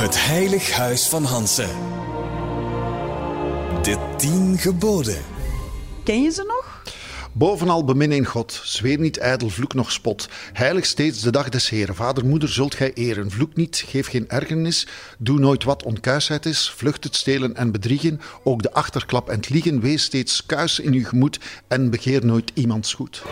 Het Heilig Huis van Hansen. De tien geboden. Ken je ze nog? Bovenal bemin in God, zweer niet ijdel, vloek nog spot. Heilig steeds de dag des Heren. Vader, moeder zult gij eren. Vloek niet, geef geen ergernis. Doe nooit wat onkuisheid is. Vlucht het stelen en bedriegen. Ook de achterklap en het liegen. Wees steeds kuis in uw gemoed en begeer nooit iemands goed.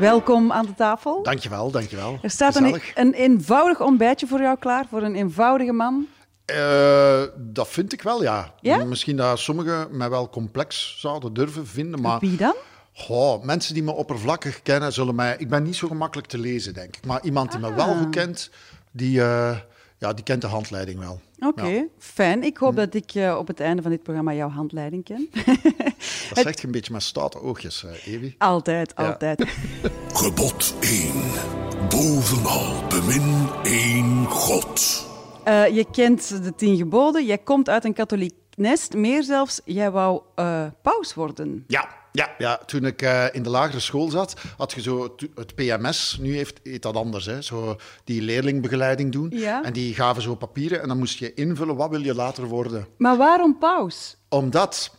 Welkom aan de tafel. Dankjewel, dankjewel. Er staat een, een eenvoudig ontbijtje voor jou klaar, voor een eenvoudige man. Eh, dat vind ik wel, ja. Ja? Misschien dat sommigen mij wel complex zouden durven vinden, maar... Wie dan? Goh, mensen die me oppervlakkig kennen, zullen mij... Ik ben niet zo gemakkelijk te lezen, denk ik. Maar iemand die me wel goed kent, die, eh, ja, die kent de handleiding wel. Oké, Ja. fijn. Ik hoop dat ik eh, op het einde van dit programma jouw handleiding ken. Dat zegt je een beetje met stoute oogjes, eh Evi. altijd, Ja. altijd. Gebod 1. Bovenal bemin één God. Eh, je kent de tien geboden, jij komt uit een katholiek nest. Meer zelfs, jij wou eh, paus worden. Ja, ja, ja. Toen ik eh, in de lagere school zat, had je zo het PMS. Nu heeft, heet dat anders, hè. Zo die leerlingbegeleiding doen. Ja. En die gaven zo papieren en dan moest je invullen, wat wil je later worden? Maar waarom paus? Omdat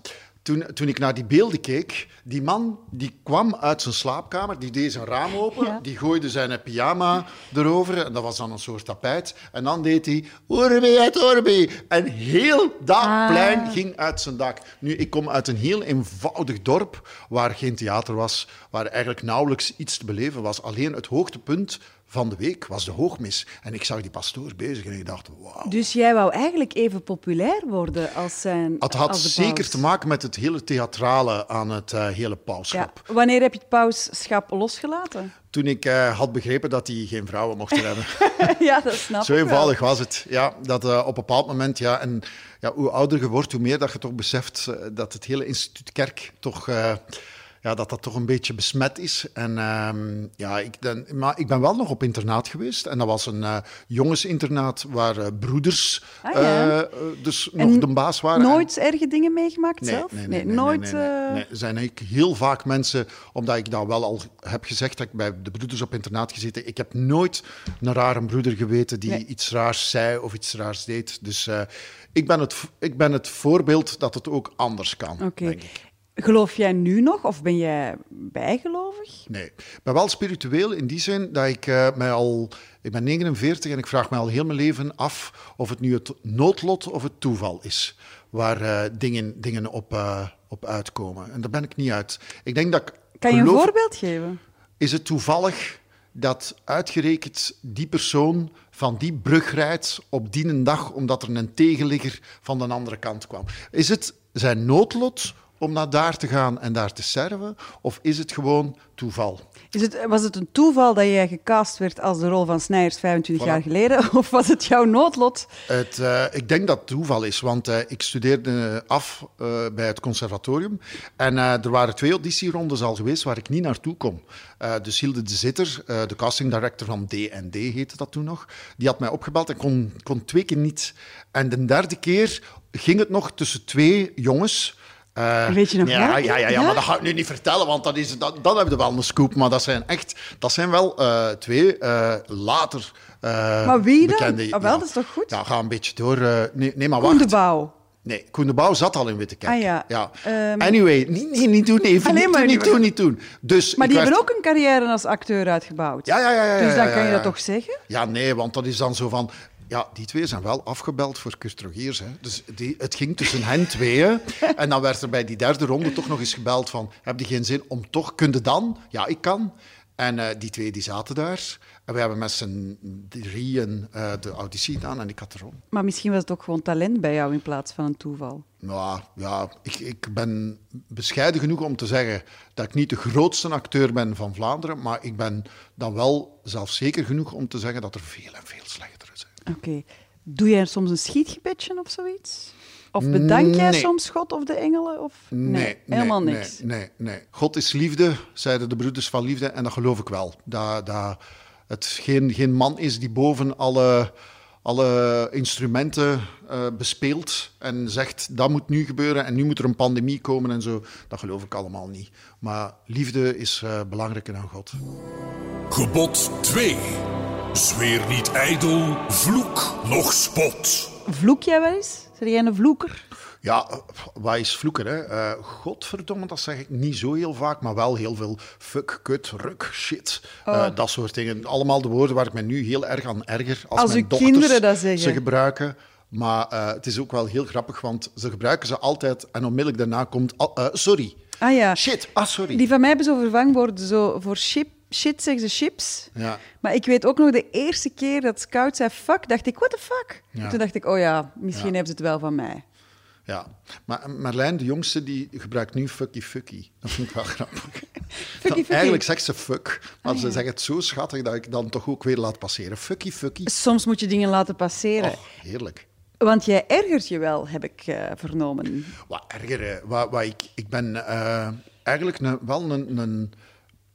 toen, toen ik naar die beelden keek, die man die kwam uit zijn slaapkamer, die deed zijn raam open, Ja. die gooide zijn pyjama erover, en dat was dan een soort tapijt. En dan deed hij Orbi et Orbi. En heel dat Ah. plein ging uit zijn dak. Nu, ik kom uit een heel eenvoudig dorp waar geen theater was, waar eigenlijk nauwelijks iets te beleven was. Alleen het hoogtepunt van de week was de hoogmis. En ik zag die pastoor bezig en ik dacht, wauw. Dus jij wou eigenlijk even populair worden als zijn Het had zeker te maken met het hele theatrale aan het eh, hele Ja. pauschap. Wanneer heb je het pausschap losgelaten? Toen ik eh, had begrepen dat hij geen vrouwen mocht hebben. ja, dat snap Zo ik wel. eenvoudig was het. Ja, dat eh, op een bepaald moment, ja, en ja, hoe ouder je wordt, hoe meer dat je toch beseft dat het hele instituut kerk toch, ja, dat dat toch een beetje besmet is. En ehm, ja, ik, dan, maar ik ben wel nog op internaat geweest. En dat was een eh, jongensinternaat waar eh, broeders Ah, ja. eh, dus nog En de baas waren. En- Nooit erge dingen meegemaakt zelf? nooit. nee, nee. Nee, zijn eigenlijk heel vaak mensen, omdat ik dat wel al heb gezegd, dat ik bij de broeders op internaat gezeten, ik heb nooit een rare broeder geweten die Nee. iets raars zei of iets raars deed. Dus ik, ben het, ik ben het voorbeeld dat het ook anders kan, Oké. ik. Geloof jij nu nog of ben jij bijgelovig? Nee, ik ben wel spiritueel in die zin dat ik eh, mij al... Ik ben 49 en ik vraag me al heel mijn leven af of het nu het noodlot of het toeval is waar eh, dingen, dingen op, eh, op uitkomen. En daar ben ik niet uit. Ik denk dat ik Kan je een geloof- voorbeeld geven? Is het toevallig dat uitgerekend die persoon van die brug rijdt op die een dag omdat er een tegenligger van de andere kant kwam? Is het zijn noodlot om naar daar te gaan en daar te serven? Of is het gewoon toeval? Is het, was het een toeval dat jij gecast werd als de rol van Snijers 25 Voilà. jaar geleden? Of was het jouw noodlot? Het, eh, ik denk dat het toeval is, want eh, ik studeerde af eh, bij het conservatorium. En er waren twee auditierondes al geweest waar ik niet naartoe kon. Dus Hilde de Zitter, de casting director van D&D heette dat toen nog, die had mij opgebeld en kon, kon twee keer niet. En de derde keer ging het nog tussen twee jongens... Eh, Weet je nog ja, ja, ja, ja, Ja? maar dat ga ik nu niet vertellen, want dat is, dat, dan hebben we wel een scoop. Maar dat zijn echt, dat zijn wel eh, twee eh, later Maar wie dan? bekende... Ah, wel, dat is toch goed? Ja, ga een beetje door. nee, nee, maar Koen de wacht. Bouw. Nee, Koen de Bouw zat al in Wittekerk. Ah, ja. Ehm, Anyway, niet, niet, niet doen, even. Niet maar doen, niet doen, niet doen. Dus Maar die werd- hebben ook een carrière als acteur uitgebouwd. Ja, ja, ja. ja, Dus ja, dan ja, kan je ja. dat toch zeggen? Ja, nee, want dat is dan zo van... Ja, die twee zijn wel afgebeld voor Kurt Rogiers. Hè. Dus die, het ging tussen hen tweeën. en dan werd er bij die derde ronde toch nog eens gebeld van... Heb je geen zin om toch... Kun je dan? Ja, ik kan. En eh, die twee die zaten daar. En we hebben met z'n drieën eh, de auditie gedaan en ik had erom. Maar misschien was het ook gewoon talent bij jou in plaats van een toeval. Nou, ja, ik, ik ben bescheiden genoeg om te zeggen dat ik niet de grootste acteur ben van Vlaanderen, maar ik ben dan wel zelfzeker genoeg om te zeggen dat er veel en veel slechtere Oké. Doe jij soms een schietgebedje of zoiets? Of bedank jij Nee. soms God of de engelen? Of... Nee, helemaal nee, niks. Nee, nee, nee. God is liefde, zeiden de broeders van liefde, en dat geloof ik wel. Dat, dat het geen, geen man is die boven alle, alle instrumenten eh, bespeelt en zegt dat moet nu gebeuren en nu moet er een pandemie komen en zo. Dat geloof ik allemaal niet. Maar liefde is eh, belangrijker dan God. Gebod 2. Zweer niet ijdel, vloek nog spot. Vloek jij wel eens? Zeg jij een vloeker? Ja, wat is vloeken, hè? Eh, godverdomme, dat zeg ik niet zo heel vaak, maar wel heel veel fuck, kut, ruk, shit. Oh. Eh, dat soort dingen. Allemaal de woorden waar ik me nu heel erg aan erger. Als, Als mijn uw kinderen dat zeggen. ze gebruiken. Maar eh, het is ook wel heel grappig, want ze gebruiken ze altijd en onmiddellijk daarna komt... eh, sorry. Ah ja. Shit, ah, sorry. Die van mij hebben zo vervangwoorden. Zo voor chip, shit zeggen ze chips. Ja. Maar ik weet ook nog de eerste keer dat Scout zei fuck, dacht ik, what the fuck? Ja. Toen dacht ik, oh ja, misschien Ja. hebben ze het wel van mij. Ja, maar Marlijn, de jongste, die gebruikt nu fucky fucky. Dat vind ik wel grappig. Dan- fucky. Eigenlijk zegt ze fuck, maar ze zegt het zo schattig dat ik dan toch ook weer laat passeren. Fucky fucky. Soms moet je dingen laten passeren. Oh, heerlijk. Want jij ergert je wel, heb ik eh, vernomen. Wat erger, hè. Wat, wat ik, ik ben eh, eigenlijk een, wel een, een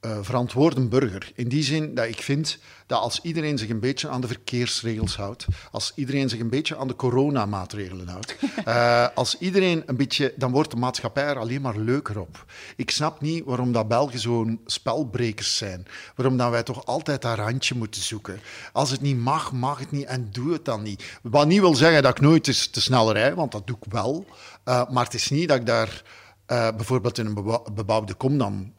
eh, verantwoorde burger. In die zin dat ik vind dat als iedereen zich een beetje aan de verkeersregels houdt, als iedereen zich een beetje aan de coronamaatregelen houdt, eh, als iedereen een beetje, dan wordt de maatschappij er alleen maar leuker op. Ik snap niet waarom dat Belgen zo'n spelbrekers zijn. Waarom dat wij toch altijd dat randje moeten zoeken. Als het niet mag, mag het niet en doe het dan niet. Wat niet wil zeggen dat ik nooit te, te snel rij, want dat doe ik wel. Eh, maar het is niet dat ik daar bijvoorbeeld in een bebouwde kom dan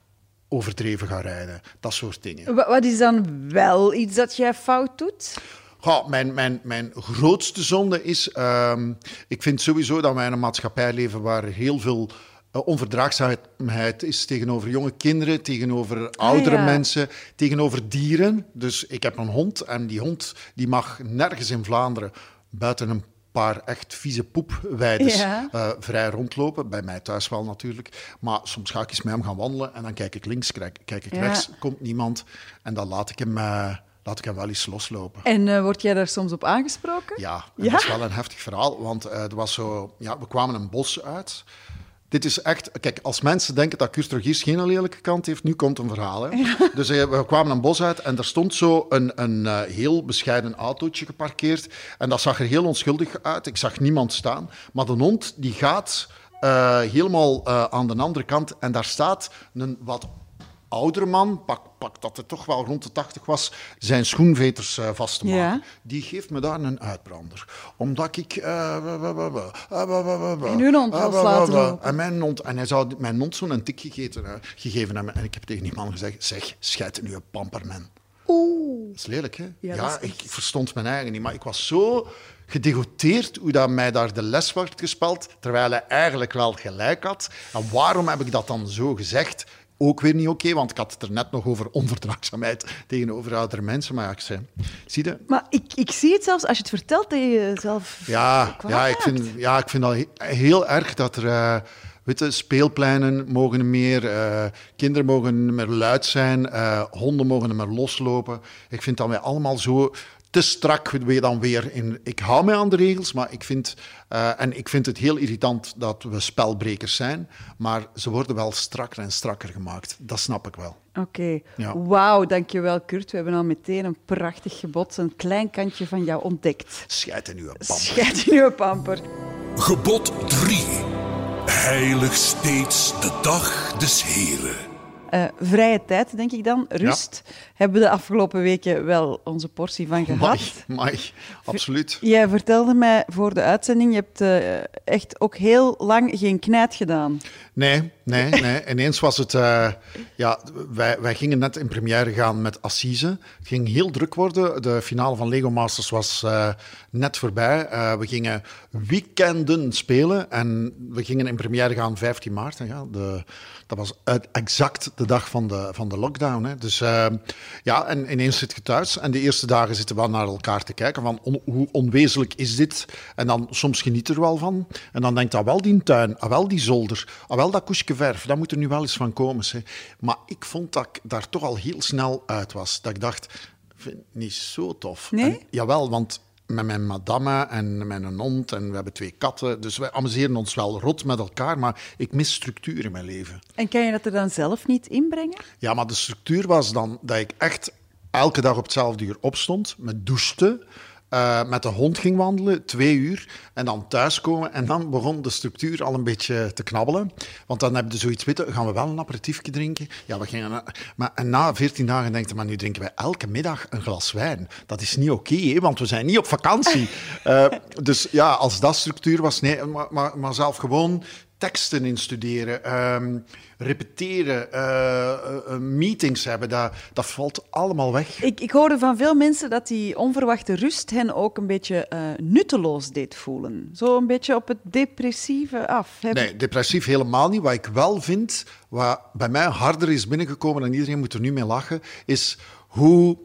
overdreven ga rijden. Dat soort dingen. Wa- Wat is dan wel iets dat jij fout doet? Goh, mijn, mijn, mijn grootste zonde is... ehm, ik vind sowieso dat wij in een maatschappij leven waar heel veel eh, onverdraagzaamheid is tegenover jonge kinderen, tegenover oudere ja. mensen, tegenover dieren. Dus ik heb een hond en die hond die mag nergens in Vlaanderen buiten een paar echt vieze poepweides Ja. eh, vrij rondlopen. Bij mij thuis wel natuurlijk. Maar soms ga ik eens met hem gaan wandelen en dan kijk ik links, kijk, kijk ik Ja. rechts, komt niemand. En dan laat ik hem, eh, laat ik hem wel eens loslopen. En eh, word jij daar soms op aangesproken? Ja, dat is wel een heftig verhaal, want eh, er was zo, ja, we kwamen een bos uit. Dit is echt, kijk, als mensen denken dat Kurtrogiers geen lelijke kant heeft, nu komt een verhaal. Hè. Dus eh, we kwamen een bos uit en er stond zo een, een eh, heel bescheiden autootje geparkeerd. En dat zag er heel onschuldig uit. Ik zag niemand staan. Maar de hond die gaat eh, helemaal aan de andere kant en daar staat een wat oudere man, pak, pak dat het toch wel rond de 80 was, zijn schoenveters eh, vast te maken. Ja. Die geeft me daar een uitbrander. Omdat ik... eh, En hond wa- wa- laten. En mijn hond, en hij zou mijn hond zo'n tik gegeten, eh, gegeven hebben. En ik heb tegen die man gezegd, zeg, scheid in uw pamperman. Oeh. Dat is lelijk, hè? Ja, ik verstond mijn eigen niet. Maar ik was zo gedegoteerd hoe dat mij daar de les werd gespeld, terwijl hij eigenlijk wel gelijk had. En waarom heb ik dat dan zo gezegd? Ook weer niet oké, want ik had het er net nog over onverdraagzaamheid tegenover oudere mensen. Maar ja, ik zei, zie je, Maar ik, ik zie het zelfs als je het vertelt dat je jezelf ja, ja, ik vind, ja, ik vind he- heel erg dat er eh, weet je, speelpleinen mogen meer, eh, kinderen mogen meer luid zijn, eh, honden mogen meer loslopen. Ik vind dat wij allemaal zo te strak weer dan weer in. Ik hou mij aan de regels, maar ik vind, eh, en ik vind het heel irritant dat we spelbrekers zijn, maar ze worden wel strakker en strakker gemaakt. Dat snap ik wel. Oké. Ja. Wauw, dankjewel Kurt. We hebben al meteen een prachtig gebod, een klein kantje van jou ontdekt. Scheid in uw pamper. Scheid in uw pamper. Gebod 3. Heilig steeds de dag des Heren. Eh, vrije tijd, denk ik dan. Rust. Hebben we de afgelopen weken wel onze portie van gehad. Mai, absoluut. Jij vertelde mij voor de uitzending, je hebt eh, echt ook heel lang geen knijt gedaan. Nee, nee, nee. Ineens was het... eh, ja, wij, wij gingen net in première gaan met Assise. Het ging heel druk worden. De finale van Lego Masters was eh, net voorbij. Eh, we gingen weekenden spelen en we gingen in première gaan 15 maart. En ja, de, dat was exact de dag van de, van de lockdown. Hè. Dus ja, en ineens zit je thuis. En de eerste dagen zitten we naar elkaar te kijken van hoe onwezenlijk is dit? En dan soms geniet er wel van. En dan denkt, ah wel die tuin, ah wel die zolder, ah wel dat koesje verf, dat moet er nu wel eens van komen. Zeg. Maar ik vond dat ik daar toch al heel snel uit was. Dat ik dacht, vind niet zo tof. Nee? En, jawel, want met mijn madame en mijn hond en we hebben twee katten. Dus wij amuseren ons wel rot met elkaar, maar ik mis structuur in mijn leven. En kan je dat er dan zelf niet inbrengen? Ja, maar de structuur was dan dat ik echt elke dag op hetzelfde uur opstond, me douchte, eh, met de hond ging wandelen, twee uur, en dan thuiskomen. En dan begon de structuur al een beetje te knabbelen. Want dan heb je zoiets weten, gaan we wel een aperitiefje drinken? Ja, we gingen... Maar, en na veertien dagen denk je, maar nu drinken wij elke middag een glas wijn. Dat is niet oké, hè, want we zijn niet op vakantie. Eh, dus ja, als dat structuur was, nee, maar, maar, maar zelf gewoon teksten instuderen, ehm, repeteren, eh, eh, meetings hebben, dat, dat valt allemaal weg. Ik, ik hoorde van veel mensen dat die onverwachte rust hen ook een beetje eh, nutteloos deed voelen. Zo een beetje op het depressieve af. Heb- Nee, depressief helemaal niet. Wat ik wel vind, wat bij mij harder is binnengekomen en iedereen moet er nu mee lachen, is hoe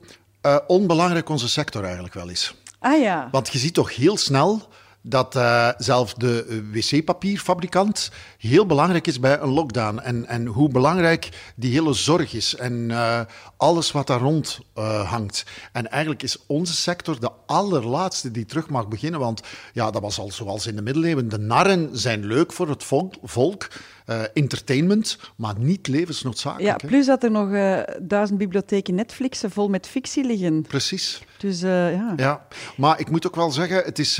onbelangrijk onze sector eigenlijk wel is. Ah ja. Want je ziet toch heel snel dat eh, zelfs de wc-papierfabrikant heel belangrijk is bij een lockdown. En, en hoe belangrijk die hele zorg is en eh, alles wat daar rond eh, hangt. En eigenlijk is onze sector de allerlaatste die terug mag beginnen. Want ja, dat was al zoals in de middeleeuwen. De narren zijn leuk voor het volk, eh, entertainment, maar niet Ja, levensnoodzakelijk. hè. plus dat er nog eh, duizend bibliotheken Netflixen vol met fictie liggen. Precies. Dus eh, ja. Ja, maar ik moet ook wel zeggen, het is,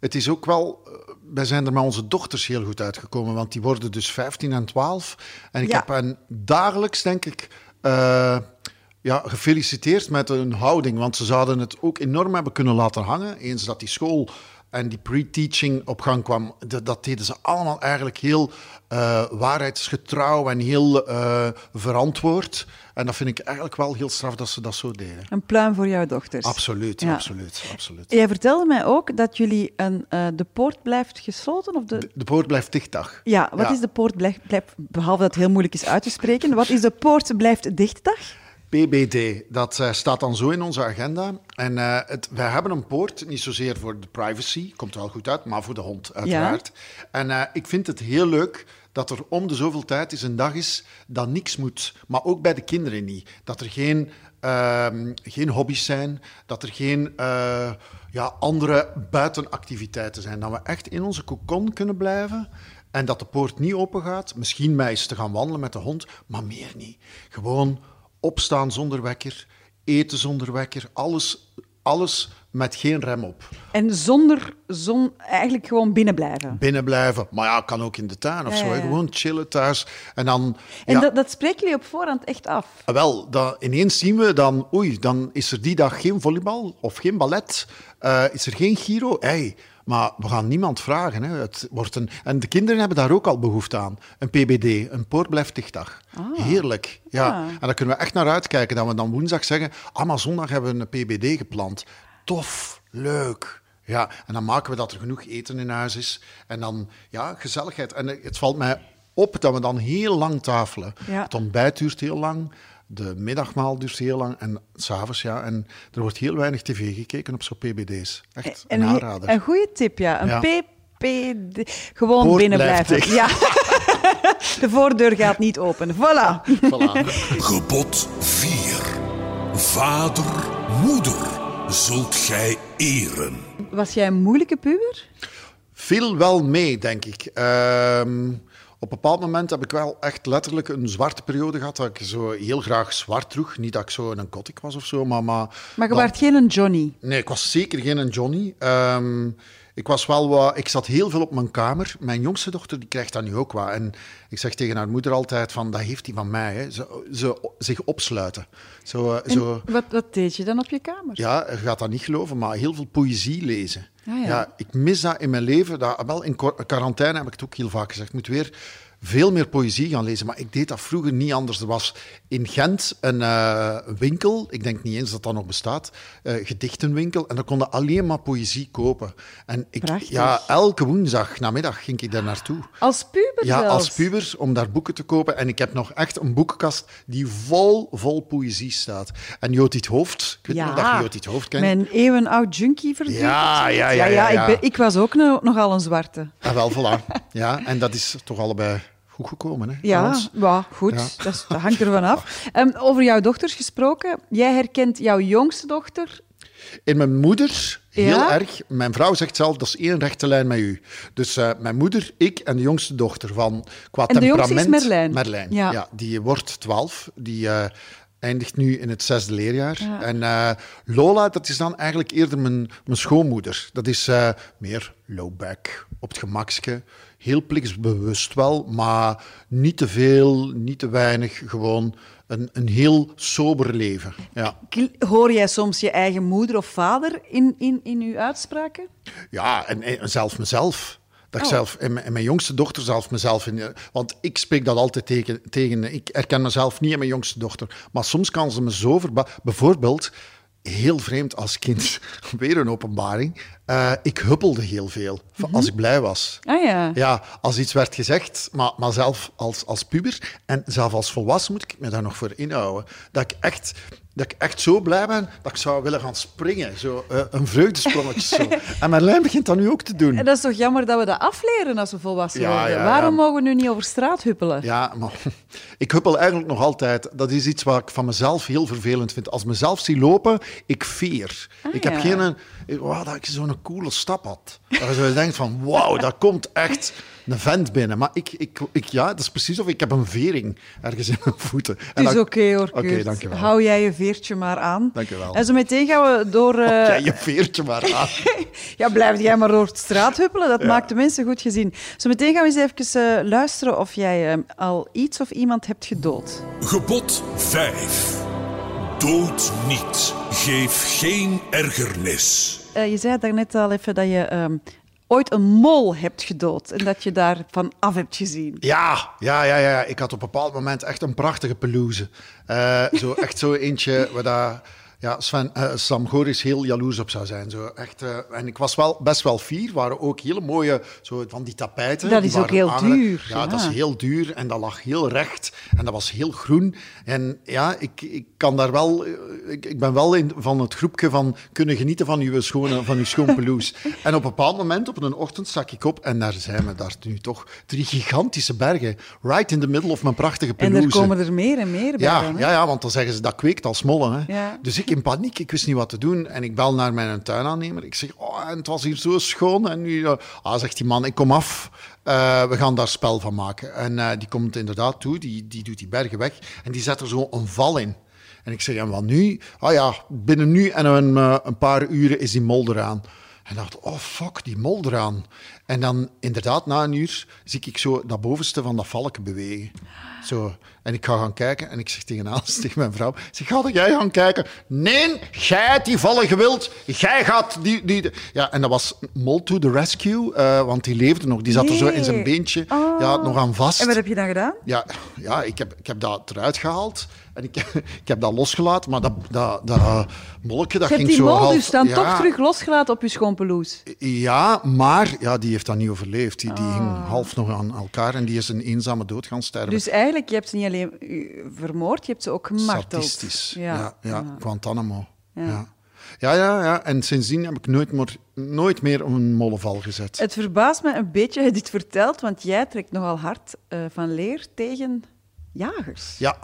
het is ook wel... Wij zijn er met onze dochters heel goed uitgekomen, want die worden dus 15 en 12. En ik Ja. heb hen dagelijks, denk ik, ja, gefeliciteerd met hun houding. Want ze zouden het ook enorm hebben kunnen laten hangen, eens dat die school en die pre-teaching op gang kwam. Dat, dat deden ze allemaal eigenlijk heel eh, waarheidsgetrouw en heel eh, verantwoord. En dat vind ik eigenlijk wel heel straf dat ze dat zo deden. Een pluim voor jouw dochters. Absoluut, Ja. absoluut, absoluut. Jij vertelde mij ook dat jullie een, eh, de poort blijft gesloten? Of de... De, de poort blijft dicht, dag. Ja, wat Ja. is de poort blijft, blijft, behalve dat het heel moeilijk is uit te spreken, wat is de poort blijft dichtdag? PBD, dat eh, staat dan zo in onze agenda. En eh, het, wij hebben een poort, niet zozeer voor de privacy, komt er wel goed uit, maar voor de hond uiteraard. En eh, ik vind het heel leuk dat er om de zoveel tijd eens een dag is dat niks moet. Maar ook bij de kinderen niet. Dat er geen, ehm, geen hobby's zijn, dat er geen ja, andere buitenactiviteiten zijn. Dat we echt in onze cocon kunnen blijven. En dat de poort niet open gaat. Misschien mij eens te gaan wandelen met de hond, maar meer niet. Gewoon opstaan zonder wekker, eten zonder wekker, alles, alles met geen rem op. En zonder zon, eigenlijk gewoon binnen blijven. Binnen blijven, maar ja, kan ook in de tuin of Ja, zo. ja. Gewoon chillen thuis. En dan, En ja, dat, dat spreken jullie op voorhand echt af. wel, dan, ineens zien we dan, oei, dan is er die dag geen volleybal of geen ballet. Eh, is er geen Giro? Hey, maar we gaan niemand vragen. Hè. Het wordt een, en de kinderen hebben daar ook al behoefte aan. Een PBD, een poort blijft dichtdag. Heerlijk. Ja. Ah. En daar kunnen we echt naar uitkijken. Dat we dan woensdag zeggen, ah, maar zondag hebben we een PBD gepland. Tof, leuk. Ja, en dan maken we dat er genoeg eten in huis is. En dan, ja, gezelligheid. En het valt mij op dat we dan heel lang tafelen. Ja. Het ontbijt duurt heel lang. De middagmaal duurt heel lang. En s'avonds, ja. En er wordt heel weinig tv gekeken op zo'n PBD's. Echt een Een, aanrader. een goede tip, ja. Een Ja. PPD. Gewoon Poort binnen blijven. Ja. De voordeur gaat niet open. Voilà. Voilà. Gebod 4. Vader, moeder, zult gij eren. Was jij een moeilijke puber? Viel wel mee, denk ik. Ehm, op een bepaald moment heb ik wel echt letterlijk een zwarte periode gehad. Dat ik zo heel graag zwart droeg. Niet dat ik zo een kotik was of zo, maar... Maar, Maar je dan- waart geen een Johnny. Nee, ik was zeker geen een Johnny. Ehm, ik, was wel wat, ik zat heel veel op mijn kamer. Mijn jongste dochter die krijgt dat nu ook wat. En ik zeg tegen haar moeder altijd van, dat heeft hij van mij. Hè. Zich opsluiten. Zo, eh, zo, Wat, wat deed je dan op je kamer? ja, je gaat dat niet geloven, maar heel veel poëzie lezen. Ah, ja. ik mis dat in mijn leven. Dat, wel in quar- quarantaine heb ik het ook heel vaak gezegd. Ik moet weer veel meer poëzie gaan lezen. Maar ik deed dat vroeger niet anders. Er was in Gent een eh, winkel, ik denk niet eens dat dat nog bestaat, eh, gedichtenwinkel. En daar konden alleen maar poëzie kopen. En ik, Prachtig. ja, elke woensdag namiddag ging ik daar naartoe. Als puber Ja, zelfs? als puber, om daar boeken te kopen. En ik heb nog echt een boekenkast die vol, vol poëzie staat. En Jotit Hoofd, ik weet niet of dat Jotit Hoofd kent. Mijn eeuwenoud junkie verduurd. Ja, ja, ja, ja, ja, ja. Ik, ben, ik was ook no- nogal een zwarte. Ah, wel, voilà. Ja, en dat is toch allebei goed gekomen, hè? Ja, goed, Ja. Dat, hangt ervan af. Ehm, over jouw dochters gesproken. Jij herkent jouw jongste dochter. In mijn moeder, heel Ja? erg. Mijn vrouw zegt zelf, dat is één rechte lijn met u. Dus eh, mijn moeder, ik en de jongste dochter van qua En de jongste temperament... is Merlijn. Merlijn, Ja. ja. Die wordt twaalf. Die, eh, eindigt nu in het zesde leerjaar. En eh, Lola, dat is dan eigenlijk eerder mijn, mijn schoonmoeder. Dat is meer low-back, op het gemakske. Heel plichtsbewust wel, maar niet te veel, niet te weinig. Gewoon een, een heel sober leven. Ja, Hoor jij soms je eigen moeder of vader in, in, in uw uitspraken? ja en, en zelf mezelf. Dat ik Oh. zelf, en, mijn, jongste dochter zelf mezelf in. Want ik spreek dat altijd tegen, tegen. Ik herken mezelf niet in mijn jongste dochter. Maar soms kan ze me zo verba... Bijvoorbeeld, heel vreemd als kind, weer een openbaring. eh, ik huppelde heel veel als ik blij was. Ah ja. Ja, als iets werd gezegd, maar, maar zelf als, als puber en zelf als volwassen moet ik me daar nog voor inhouden. Dat ik echt, dat ik echt zo blij ben dat ik zou willen gaan springen. Zo, eh, een vreugdesprongetje zo. En mijn lijn begint dat nu ook te doen. En dat is toch jammer dat we dat afleren als we volwassen Ja, worden? ja, Waarom ja. mogen we nu niet over straat huppelen? Ja, maar ik huppel eigenlijk nog altijd. Dat is iets wat ik van mezelf heel vervelend vind. Als ik mezelf zie lopen, ik veer. ik heb geen... een- Wauw, dat ik zo'n coole stap had. Dat je denkt van, wauw, daar komt echt een vent binnen. Maar ik, ik, ik, ja, dat is precies of ik heb een vering ergens in mijn voeten. En Het is oké hoor, Oké, dankjewel. Hou jij je veertje maar aan. Dankjewel. En zo meteen gaan we door... eh, Ja, je veertje maar aan. Ja, blijf jij maar door de straat huppelen. Dat maakt de mensen goed gezien. Zometeen gaan we eens even eh, luisteren of jij eh, al iets of iemand hebt gedood. Gebod 5. Dood niet. Geef geen ergernis. Eh, je zei daarnet al even dat je ehm, ooit een mol hebt gedood en dat je daarvan af hebt gezien. Ja, ja, ja, ja. Ik had op een bepaald moment echt een prachtige pelouse. Eh, zo, echt zo eentje waar dat, ja, Sven, eh, Sam Goris heel jaloers op zou zijn. Zo, echt, eh, en ik was wel best wel fier. waren ook hele mooie zo, van die tapijten. Dat die is ook heel aangelegd. duur, Ja, ja. dat is heel duur en dat lag heel recht en dat was heel groen. En ja, ik, ik kan daar wel... eh, Ik, ik ben wel in, van het groepje van kunnen genieten van uw schone, van uw schoon pelouse. en op een bepaald moment, op een ochtend, stak ik op en daar zijn we daar nu toch drie gigantische bergen. Right in the middle of mijn prachtige En pelouse. er komen er meer en meer bij. Ja, dan, ja, ja, want dan zeggen ze dat kweekt als mollen. Hè. Ja. Dus ik in paniek, ik wist niet wat te doen. En ik bel naar mijn tuinaannemer. Ik zeg, oh, en het was hier zo schoon. En nu, ah, zegt die man, ik kom af. Eh, we gaan daar spel van maken. En eh, die komt inderdaad toe, die, die doet die bergen weg. En die zet er zo een val in. En ik zeg, en wat nu? Ah ja, binnen nu en een, eh, een paar uren is die mol eraan. En dacht, oh fuck, die mol eraan. En dan inderdaad, na een uur, zie ik zo dat bovenste van dat valken bewegen. Zo. En ik ga gaan kijken en ik zeg tegen Alice, tegen mijn vrouw, zeg, ga jij gaan kijken? Nee, jij die vallen gewild. Jij gaat die... die ja, en dat was Mol to the rescue, eh, want die leefde nog. Die zat er zo in zijn beentje Oh. ja, nog aan vast. En wat heb je dan gedaan? Ja, ja ik, heb, ik heb dat eruit gehaald en ik, ik heb dat losgelaten, maar dat, dat, dat molkje, dat Je hebt ging die zo mol half... dus dan ja, toch terug losgelaten op je schoonpeloes. Ja, maar ja, die heeft dat niet overleefd. Die, die Ah. hing half nog aan elkaar en die is een eenzame dood gaan sterven. Dus eigenlijk, je hebt ze niet alleen eh, vermoord, je hebt ze ook gemarteld. Statistisch. Ja, ja, ja. Guantanamo. Ja. Ja. Ja. Ja, En sindsdien heb ik nooit meer, nooit meer op een mollenval gezet. Het verbaast me een beetje dat je dit vertelt, want jij trekt nogal hard eh, van leer tegen jagers. Ja,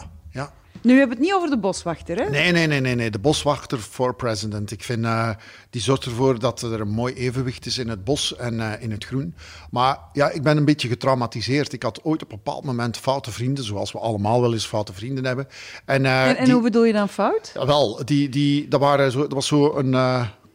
Nu, we hebben het niet over de boswachter, hè? Nee, nee, nee, nee, nee. De boswachter voor president. Ik vind, eh, die zorgt ervoor dat er een mooi evenwicht is in het bos en eh, in het groen. Maar ja, ik ben een beetje getraumatiseerd. Ik had ooit op een bepaald moment foute vrienden, zoals we allemaal wel eens foute vrienden hebben. En, eh, En, en die- hoe bedoel je dan fout? Ja, wel, die, die, dat, waren zo, dat was zo een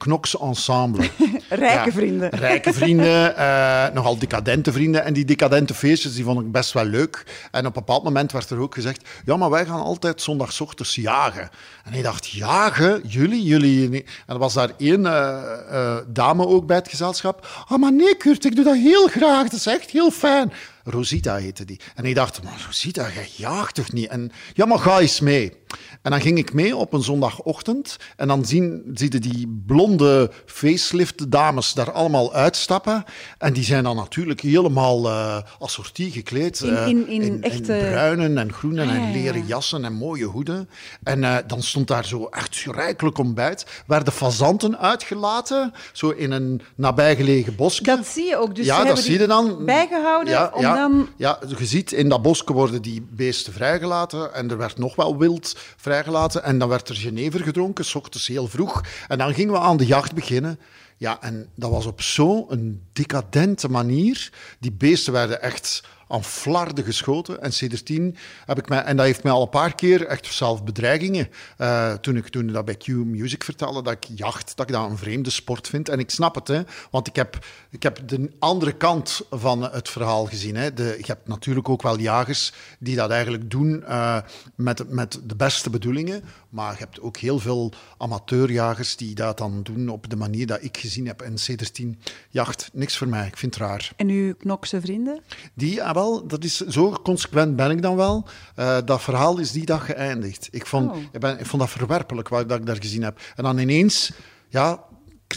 knoks ensemble. Rijke Ja, vrienden. Rijke vrienden, eh, nogal decadente vrienden. En die decadente feestjes die vond ik best wel leuk. En op een bepaald moment werd er ook gezegd: Ja, maar wij gaan altijd zondagochtends jagen. En ik dacht: Jagen? Jullie? Jullie? niet?" En er was daar één eh, eh, dame ook bij het gezelschap. Ah, maar nee, Kurt, ik doe dat heel graag. Dat is echt heel fijn. Rosita heette die. En ik dacht, maar Rosita, jij jaagt toch niet? En ja, maar ga eens mee. En dan ging ik mee op een zondagochtend. En dan zien, zie je die blonde facelift dames daar allemaal uitstappen. En die zijn dan natuurlijk helemaal eh assortie gekleed. In- eh, in- in echte- bruinen en groenen Ah, ja, en leren ja. jassen en mooie hoeden. En eh, dan stond daar zo echt rijkelijk ontbijt. Werden fazanten uitgelaten, zo in een nabijgelegen bosje. Dat zie je ook. Dus ja, dat zie je dan. bijgehouden ja, om ja, dan... Ja, je ziet in dat bosje worden die beesten vrijgelaten. En er werd nog wel wild vrijgelaten. En dan werd er jenever gedronken, s ochtends heel vroeg. En dan gingen we aan de jacht beginnen. Ja, en dat was op zo'n decadente manier. Die beesten werden echt aan flarden geschoten. En sindsdien heb ik mij... En dat heeft mij al een paar keer echt zelf bedreigingen. eh, toen ik toen dat bij Q Music vertelde, dat ik jacht, dat ik dat een vreemde sport vind. En ik snap het, hè. Want ik heb, ik heb de andere kant van het verhaal gezien. Hè. De, je hebt natuurlijk ook wel jagers die dat eigenlijk doen eh, met, met de beste bedoelingen. Maar je hebt ook heel veel amateurjagers die dat dan doen op de manier dat ik gezien heb. En C13 jacht, niks voor mij. Ik vind het raar. En uw knokse vrienden? Die, ah, wel, dat is, zo consequent ben ik dan wel. Eh, dat verhaal is die dag geëindigd. Ik vond, Oh. ik, ben, ik vond dat verwerpelijk wat dat ik daar gezien heb. En dan ineens, ja,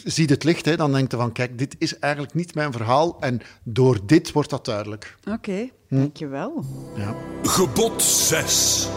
ziet het licht. Hè, dan denkt je van, kijk, dit is eigenlijk niet mijn verhaal. En door dit wordt dat duidelijk. Oké, Hm. dankjewel. Ja. Gebod 6.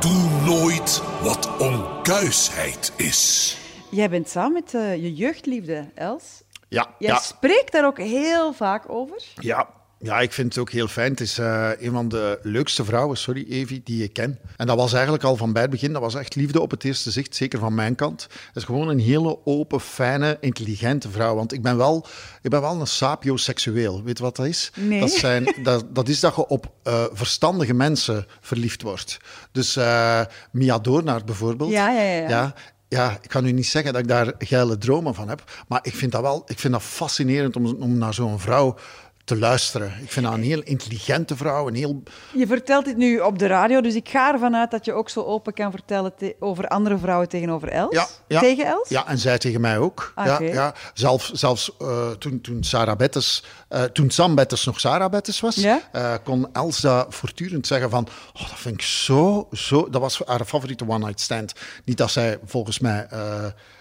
Doe nooit wat onkuisheid is. Jij bent samen met eh, je jeugdliefde, Els. Ja, Jij ja, spreekt daar ook heel vaak over. ja. Ja, ik vind het ook heel fijn. Het is eh, een van de leukste vrouwen, sorry Evi, die ik ken. En dat was eigenlijk al van bij het begin, dat was echt liefde op het eerste zicht, zeker van mijn kant. Het is gewoon een hele open, fijne, intelligente vrouw. Want ik ben wel, ik ben wel een sapioseksueel. Weet je wat dat is? Nee. Dat, zijn, dat, dat is dat je op eh, verstandige mensen verliefd wordt. Dus eh Mia Doornaert bijvoorbeeld. Ja, ja, ja, ja. ja ja, ik kan u niet zeggen dat ik daar geile dromen van heb, maar ik vind dat wel ik vind dat fascinerend om, om naar zo'n vrouw te luisteren. Ik vind dat een heel intelligente vrouw, een heel... Je vertelt dit nu op de radio, dus ik ga ervan uit dat je ook zo open kan vertellen te- over andere vrouwen tegenover Els. Ja, ja, Tegen Els? Ja, en zij tegen mij ook. Ah, ja, ja. Zelf, zelfs eh, toen, toen, Sarah Bettes, eh, toen Sam Bettes nog Sarah Bettes was, Ja? eh, kon Els dat voortdurend zeggen van, oh, dat vind ik zo, zo... Dat was haar favoriete one-night stand. Niet dat zij volgens mij...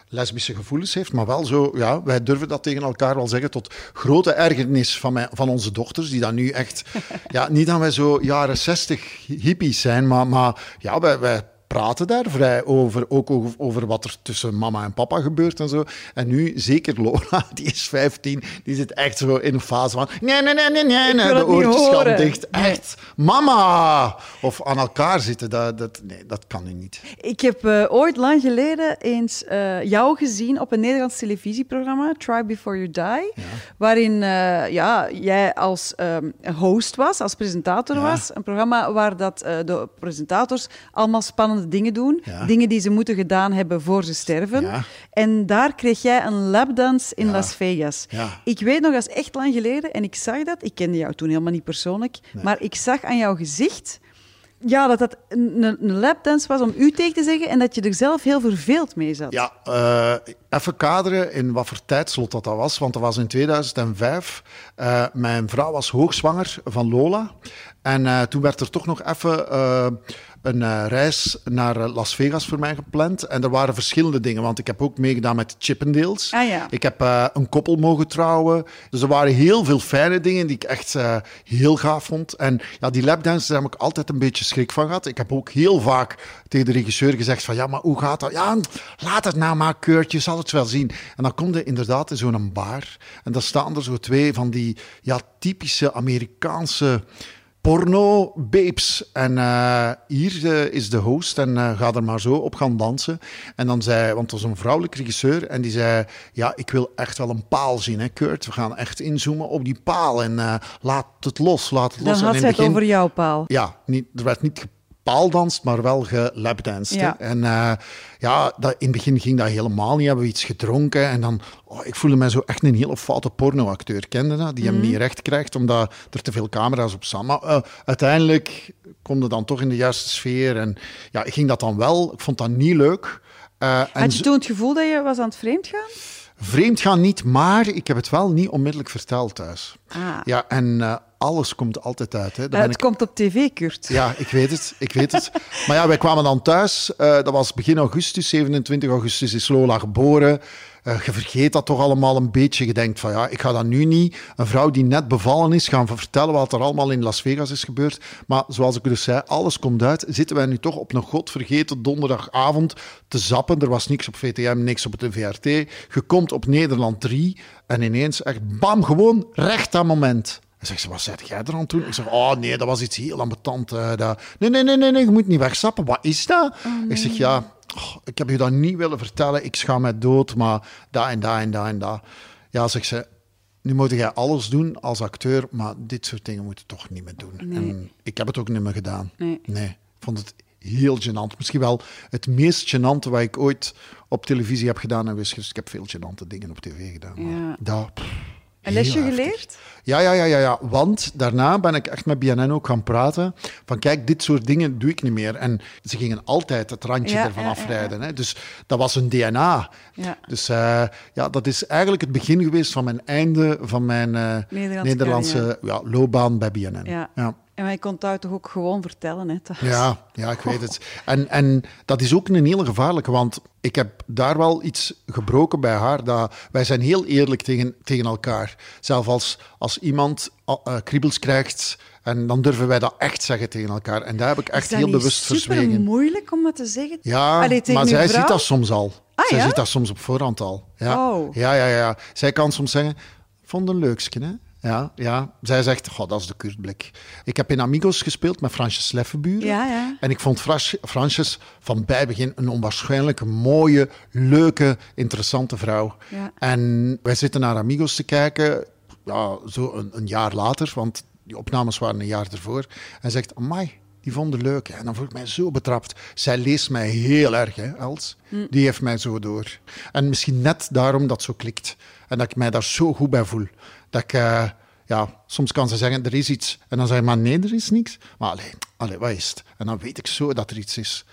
lesbische gevoelens heeft, maar wel zo, ja, wij durven dat tegen elkaar wel zeggen, tot grote ergernis van, mij, van onze dochters, die dan nu echt, ja, niet dat wij zo jaren zestig hippies zijn, maar, maar ja, wij, wij praten daar vrij over, ook over, over wat er tussen mama en papa gebeurt en zo. En nu, zeker Lola, die is 15, die zit echt zo in een fase van, nee, nee, nee, nee, nee, wil de oortjes gaan dicht. Nee. Echt, mama! Of aan elkaar zitten, dat, dat, nee, dat kan nu niet. Ik heb eh, ooit lang geleden eens eh, jou gezien op een Nederlands televisieprogramma, Try Before You Die, waarin eh, ja, jij als ehm, host was, als presentator Ja. was. Een programma waar dat, de presentators allemaal spannende dingen doen, Ja. dingen die ze moeten gedaan hebben voor ze sterven. Ja. En daar kreeg jij een lapdance in Ja. Las Vegas. Ik weet nog, dat is echt lang geleden en ik zag dat. Ik kende jou toen helemaal niet persoonlijk, maar ik zag aan jouw gezicht ja, dat dat een, een- lapdance was om u tegen te zeggen en dat je er zelf heel verveeld mee zat. Ja, eh, even kaderen in wat voor tijdslot dat, dat was. Want dat was in 2005. Eh, mijn vrouw was hoogzwanger van Lola. En eh, toen werd er toch nog even een eh, reis naar eh, Las Vegas voor mij gepland. En er waren verschillende dingen. Want ik heb ook meegedaan met Chippendales. Ah, ja. Ik heb eh, een koppel mogen trouwen. Dus er waren heel veel fijne dingen die ik echt heel gaaf vond. En ja, die lapdances daar heb ik altijd een beetje schrik van gehad. Ik heb ook heel vaak tegen de regisseur gezegd van ja, maar hoe gaat dat? Ja, laat het nou maar, Kurt, je zal het wel zien. En dan komt er inderdaad in zo'n bar. En dan staan er zo twee van die ja, typische Amerikaanse porno-babes. En eh, hier eh, is de host en eh, ga er maar zo op gaan dansen. En dan zei, want het was een vrouwelijke regisseur, en die zei, ja, ik wil echt wel een paal zien, hè, Kurt. We gaan echt inzoomen op die paal en laat het los, laat het Dan los. had en in het begin- over jouw paal. ja, niet, er werd niet gepaaldanst, maar wel gelapdanced. hè. Ja. En eh, ja, dat, in het begin ging dat helemaal niet. Hebben we iets gedronken en dan... Oh, ik voelde mij zo echt een hele foute pornoacteur. Kende dat? Die hem niet recht krijgt, omdat er te veel camera's op staan. Maar eh, uiteindelijk kom je dan toch in de juiste sfeer. En ja, ik ging dat dan wel. Ik vond dat niet leuk. Eh, en Had je zo- toen het gevoel dat je was aan het vreemd gaan? Vreemd gaan niet, maar ik heb het wel niet onmiddellijk verteld thuis. Ah. Ja, en alles komt altijd uit. Hè. Eh, het ik komt op tv, Kurt. ja, ik weet het. Ik weet het. Maar ja, wij kwamen dan thuis. eh, dat was begin augustus, 27 augustus is Lola geboren. Eh, je vergeet dat toch allemaal een beetje. Je denkt van ja, ik ga dat nu niet. Een vrouw die net bevallen is, gaan vertellen wat er allemaal in Las Vegas is gebeurd. Maar zoals ik dus zei, alles komt uit. Zitten wij nu toch op een godvergeten donderdagavond te zappen. Er was niks op VTM, niks op de VRT. Je komt op Nederland 3 en ineens echt bam, gewoon recht aan moment. En zegt ze, wat zei jij er aan toen? Ik zeg, oh nee, dat was iets heel ambetant. eh, dat... Nee, nee, nee, nee, nee, je moet niet wegstappen. Wat is dat? Ik zeg, ja, oh, ik heb je dat niet willen vertellen. Ik schaam mij dood, maar dat en dat en dat en dat. Ja, zegt ze, nu moet jij alles doen als acteur, maar dit soort dingen moet je toch niet meer doen. En ik heb het ook niet meer gedaan. Nee. Ik vond het heel gênant. Misschien wel het meest gênante wat ik ooit op televisie heb gedaan. En wist dus ik heb veel gênante dingen op tv gedaan. Maar Ja. dat, pff, Een lesje geleerd? Ja, ja, ja, ja, ja. Want daarna ben ik echt met BNN ook gaan praten. Van kijk, dit soort dingen doe ik niet meer. En ze gingen altijd het randje Ja, ervan ja, afrijden. Hè. Dus dat was een DNA. Ja. Dus eh, ja, dat is eigenlijk het begin geweest van mijn einde van mijn eh, Nederlandse Nederlandse ja, loopbaan bij BNN. Ja. En wij kon het toch ook gewoon vertellen, hè? Ja, ja, ik weet het. En, en dat is ook een hele gevaarlijke, want ik heb daar wel iets gebroken bij haar. Dat, wij zijn heel eerlijk tegen, tegen elkaar. Zelfs als, als iemand uh, kriebels krijgt, en dan durven wij dat echt zeggen tegen elkaar. En daar heb ik echt Is heel bewust super verzwegen. moeilijk om dat te zeggen? Ja, Allee, maar zij vrouw? ziet dat soms al. Ah, zij ja? ziet dat soms op voorhand al. Ja. Oh. ja, ja, ja. Zij kan soms zeggen, vond een leukske, hè? Ja, ja. Zij zegt, goh, dat is de Kurtblik. Ik heb in Amigos gespeeld met Fransje Sleffenburen. Ja, ja. En ik vond Frans- Fransjes van bij begin een onwaarschijnlijk mooie, leuke, interessante vrouw. Ja. En wij zitten naar Amigos te kijken, ja, zo een, een jaar later, want die opnames waren een jaar ervoor. En zegt, amai, die vonden leuk. En dan voel ik mij zo betrapt. Zij leest mij heel erg, hè, Els. Die heeft mij zo door. En misschien net daarom dat zo klikt. En dat ik mij daar zo goed bij voel. Dat ik... eh, ja, soms kan ze zeggen, er is iets. En dan zeg je, maar nee, er is niks. Maar alleen, allee, wat is het? En dan weet ik zo dat er iets is.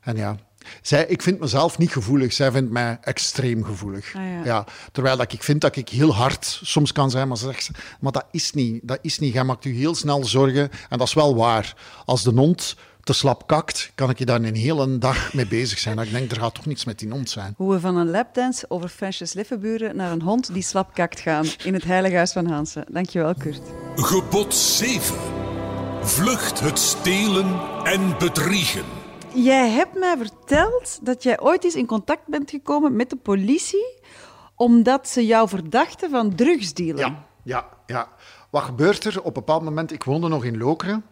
En ja, zij, ik vind mezelf niet gevoelig. Zij vindt mij extreem gevoelig. Ah, ja. ja, terwijl dat ik vind dat ik heel hard soms kan zijn, maar ze zegt, ze, maar dat is niet. Dat is niet. Jij maakt u heel snel zorgen. En dat is wel waar. Als de hond te slap kakt, kan ik je daar een hele dag mee bezig zijn. Dat ik denk, er gaat toch niets met die hond zijn. Hoe we van een lapdance over Fransjes Liffenburen naar een hond die slap kakt gaan in het Heilige Huis van Hansen. Dankjewel, Kurt. Gebod 7. Vlucht het stelen en bedriegen. Jij hebt mij verteld dat jij ooit eens in contact bent gekomen met de politie omdat ze jou verdachten van drugsdealen. Ja, ja, ja. Wat gebeurt er? Op een bepaald moment, ik woonde nog in Lokeren.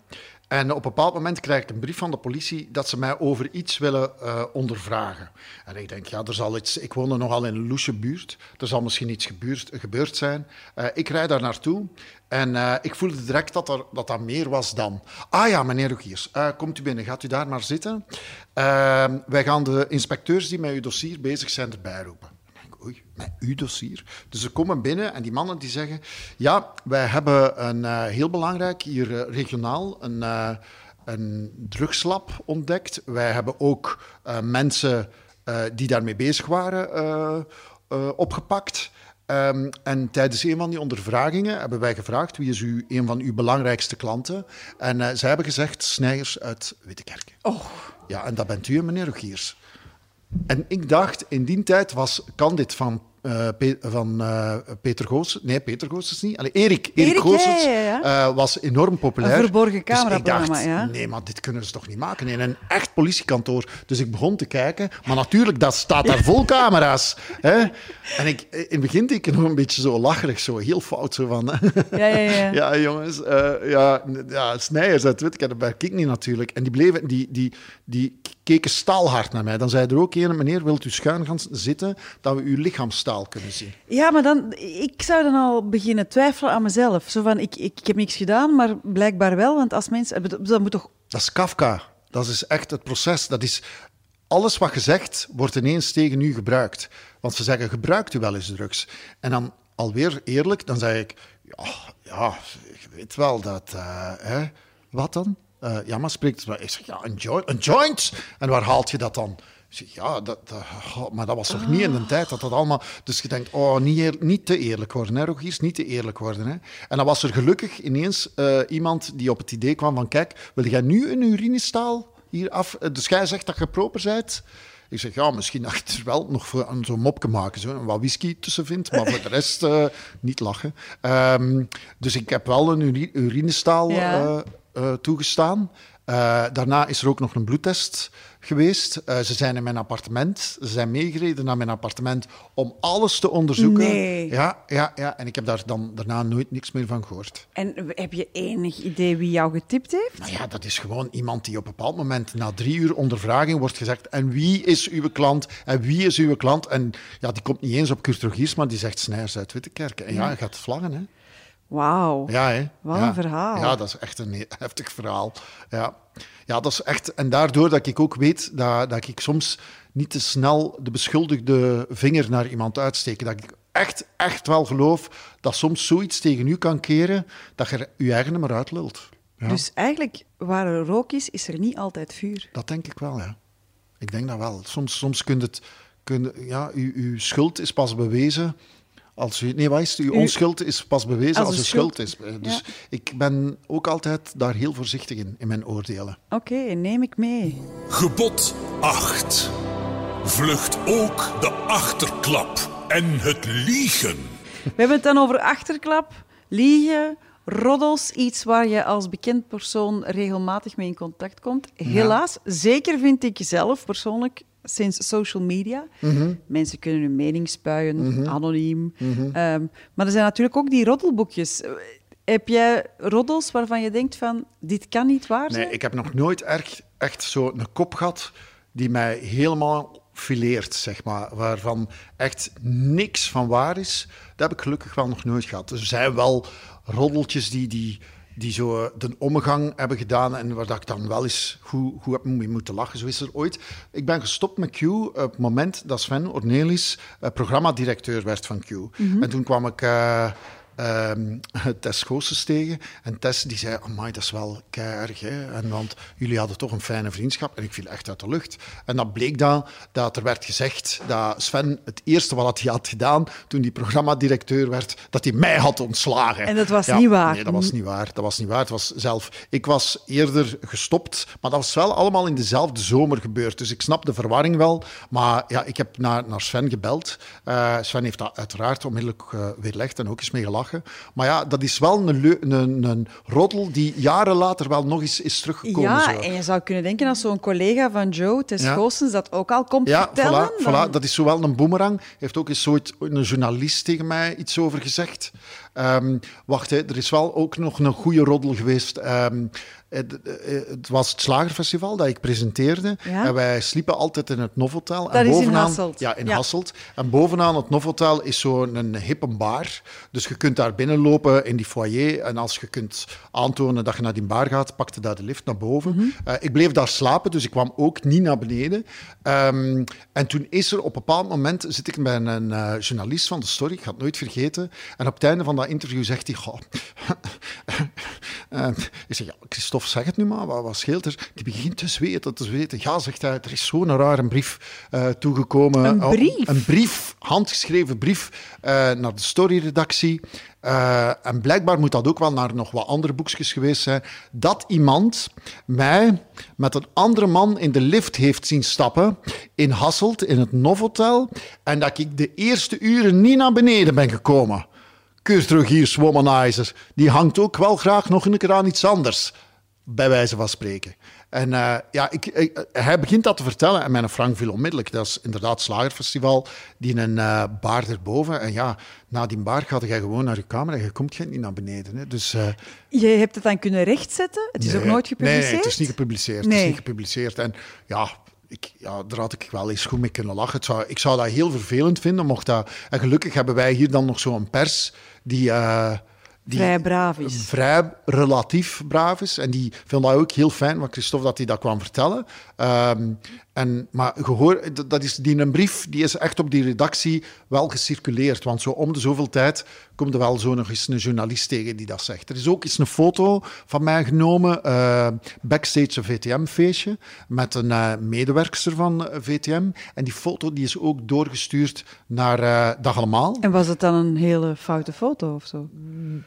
En op een bepaald moment krijg ik een brief van de politie dat ze mij over iets willen uh, ondervragen. En ik denk, ja, er zal iets. Ik woonde nogal in een loesje buurt. Er zal misschien iets gebeurd, gebeurd zijn. Uh, ik rijd daar naartoe en uh, ik voelde direct dat, er, dat dat meer was dan. Ah ja, meneer Rogiers, komt u binnen, gaat u daar maar zitten. Wij gaan de inspecteurs die met uw dossier bezig zijn erbij roepen. Oei, met uw dossier. Dus ze komen binnen en die mannen die zeggen... Ja, wij hebben een uh, heel belangrijk, hier uh, regionaal, een, uh, een drugslab ontdekt. Wij hebben ook mensen die daarmee bezig waren opgepakt. Um, en tijdens een van die ondervragingen hebben wij gevraagd... wie is u een van uw belangrijkste klanten? En zij hebben gezegd, Snijers uit Wittekerke. Oh. Ja, en dat bent u, meneer Rogiers. En ik dacht, in die tijd was Candid van, uh, Pe van uh, Peter Goossens... Nee, Peter Goossens niet. Allee, Erik, Erik, Erik Goossens ja, ja, ja. Uh, was enorm populair. Een verborgen cameraprogramma, dus ik dacht, ja. nee, maar dit kunnen ze toch niet maken in een echt politiekantoor. Dus ik begon te kijken. Maar natuurlijk, dat staat daar vol camera's. Hè? En ik, in het begin deed ik nog een beetje zo lacherig, zo heel fout. Zo van, ja, ja, ja. ja, jongens, ja, ja, Snijers uit dat ik niet natuurlijk. En die bleven... Die, die, die keken staalhard naar mij. Dan zei er ook een, meneer, wilt u schuin gaan zitten, dat we uw lichaamstaal kunnen zien. Ja, maar dan, ik zou dan al beginnen twijfelen aan mezelf. Zo van, ik, ik, ik heb niks gedaan, maar blijkbaar wel, want als mensen... Dat moet toch... Dat is Kafka. Dat is echt het proces. Dat is... Alles wat je zegt, wordt ineens tegen u gebruikt. Want ze zeggen, gebruikt u wel eens drugs? En dan alweer eerlijk, dan zeg ik, ja, ja je weet wel dat... Uh, hè? Wat dan? Uh, ja, maar spreekt Ik zeg, ja, een joint, een joint. En waar haalt je dat dan? Ik zeg, ja, dat, dat, maar dat was toch niet in de tijd dat dat allemaal... Dus je denkt, oh, niet, eer, niet te eerlijk worden, hè, Rogiers, niet te eerlijk worden. Hè. En dan was er gelukkig ineens uh, iemand die op het idee kwam van, kijk, wil jij nu een urinestaal hier af... Dus jij zegt dat je proper bent... Ik zeg, ja, misschien achter wel nog voor een zo'n mopje maken, zo, wat whisky tussen vindt, maar voor de rest uh, niet lachen. Um, dus ik heb wel een uri urinestaal... Ja. Uh, toegestaan. Eh, daarna is er ook nog een bloedtest geweest. Eh, ze zijn in mijn appartement. Ze zijn meegereden naar mijn appartement om alles te onderzoeken. Nee. Ja, ja, ja. En ik heb daar dan daarna nooit niks meer van gehoord. En heb je enig idee wie jou getipt heeft? Nou ja, dat is gewoon iemand die op een bepaald moment na drie uur ondervraging wordt gezegd en wie is uw klant en wie is uw klant? En ja, die komt niet eens op Kurt Rogiers, maar die zegt Snijers uit Wittekerken. En ja, hij gaat vlaggen, hè. Wauw. Ja, hè? Wat ja. een verhaal. Ja, dat is echt een he- heftig verhaal. Ja. ja, dat is echt... En daardoor dat ik ook weet dat, dat ik soms niet te snel de beschuldigde vinger naar iemand uitsteek. Dat ik echt, echt wel geloof dat soms zoiets tegen u kan keren dat je je eigen maar uitlult. Ja, Dus eigenlijk, waar er rook is, is er niet altijd vuur. Dat denk ik wel, ja. Ik denk dat wel. Soms, soms kun je het... Kun, ja, uw, uw schuld is pas bewezen... Als u, nee, wat is het? Uw onschuld is pas bewezen Als als, uw schuld, schuld- is. Dus Ja. ik ben ook altijd daar heel voorzichtig in, in mijn oordelen. Oké, neem ik mee. Gebod 8. Vlucht ook de achterklap en het liegen. We hebben het dan over achterklap, liegen, roddels. Iets waar je als bekend persoon regelmatig mee in contact komt. Helaas, zeker vind ik zelf persoonlijk sinds social media. Mhm. Mensen kunnen hun mening spuien, anoniem. Ehm, maar er zijn natuurlijk ook die roddelboekjes. Heb jij roddels waarvan je denkt van, dit kan niet waar zijn? Nee, ik heb nog nooit echt, echt zo een kop gehad die mij helemaal fileert, zeg maar. Waarvan echt niks van waar is. Dat heb ik gelukkig wel nog nooit gehad. Er zijn wel roddeltjes die, die, die zo de omgang hebben gedaan en waar dat ik dan wel eens goed, goed heb mee moeten lachen. Zo is er ooit... Ik ben gestopt met Q op het moment dat Sven Ornelis eh, programmadirecteur werd van Q. En toen kwam ik... eh, ehm, Tess Goossens tegen. En Tess die zei, amai, dat is wel keihard. Hè? En want jullie hadden toch een fijne vriendschap. En ik viel echt uit de lucht. En dat bleek dan dat er werd gezegd dat Sven het eerste wat hij had gedaan toen hij programmadirecteur werd, dat hij mij had ontslagen. En dat was niet waar. Nee, dat was niet waar. Dat was niet waar. Het was zelf... Ik was eerder gestopt, maar dat was wel allemaal in dezelfde zomer gebeurd. Dus ik snap de verwarring wel. Maar ja, ik heb naar, naar Sven gebeld. Eh, Sven heeft dat uiteraard onmiddellijk eh, weerlegd en ook eens mee gelachen. Maar ja, dat is wel een, een, een roddel die jaren later wel nog eens is teruggekomen. Ja, zo. en je zou kunnen denken als zo'n collega van Joe, Tess Ja. Goossens, dat ook al komt Ja, vertellen. voilà, dan- voilà, dat is zowel een boemerang. Heeft ook eens ooit een journalist tegen mij iets over gezegd. Ehm, wacht, hè, er is wel ook nog een goede roddel geweest. Ehm, het, het was het Slagerfestival dat ik presenteerde. Ja. En wij sliepen altijd in het Novotel. Dat en is in bovenaan, Hasselt. Ja, in Ja. Hasselt. En bovenaan het Novotel is zo'n hippe bar. Dus je kunt daar binnenlopen in die foyer. En als je kunt aantonen dat je naar die bar gaat, pakte daar de lift naar boven. Mhm. Eh, ik bleef daar slapen, dus ik kwam ook niet naar beneden. Ehm, en toen is er op een bepaald moment, zit ik bij een eh, journalist van de Story, ik ga het nooit vergeten. En op het einde van dat interview zegt hij, goh, ik zeg, ja, Christophe, zeg het nu maar, wat, wat scheelt er? Die begint te zweten, te zweten. Ja, zegt hij, er is zo'n rare brief eh, toegekomen. Een Oh, brief? een brief, handgeschreven brief, eh, naar de Story-redactie. Eh, en blijkbaar moet dat ook wel naar nog wat andere boekjes geweest zijn. Dat iemand mij met een andere man in de lift heeft zien stappen in Hasselt, in het Novotel. En dat ik de eerste uren niet naar beneden ben gekomen. Kurt Rogiers, womanizer, die hangt ook wel graag nog een keer aan iets anders. Bij wijze van spreken. En eh, ja, ik, ik- hij begint dat te vertellen en mijn Frank viel onmiddellijk. Dat is inderdaad Slagerfestival, die een eh, bar erboven. En ja, na die bar gaat jij gewoon naar je kamer en je komt geen niet naar beneden. Hè. Dus, eh, Je hebt het dan kunnen rechtzetten. Het is ook nooit gepubliceerd. Nee, het is niet gepubliceerd. Het Nee. is niet gepubliceerd. En ja, ik, ja, daar had ik wel eens goed mee kunnen lachen. Zou, ik zou dat heel vervelend vinden, mocht dat... En gelukkig hebben wij hier dan nog zo'n pers die... eh, die Vrij braaf is. Vrij relatief braaf is. En die vindt dat ook heel fijn, wat Christophe, dat hij dat kwam vertellen. Ehm, en, maar gehoor, dat- is, die een brief die is echt op die redactie wel gecirculeerd. Want zo om de zoveel tijd komt er wel zo nog eens een journalist tegen die dat zegt. Er is ook eens een foto van mij genomen, eh, backstage een VTM-feestje, met een eh, medewerkster van eh, VTM. En die foto die is ook doorgestuurd naar eh Dag Allemaal. En was het dan een hele foute foto of zo?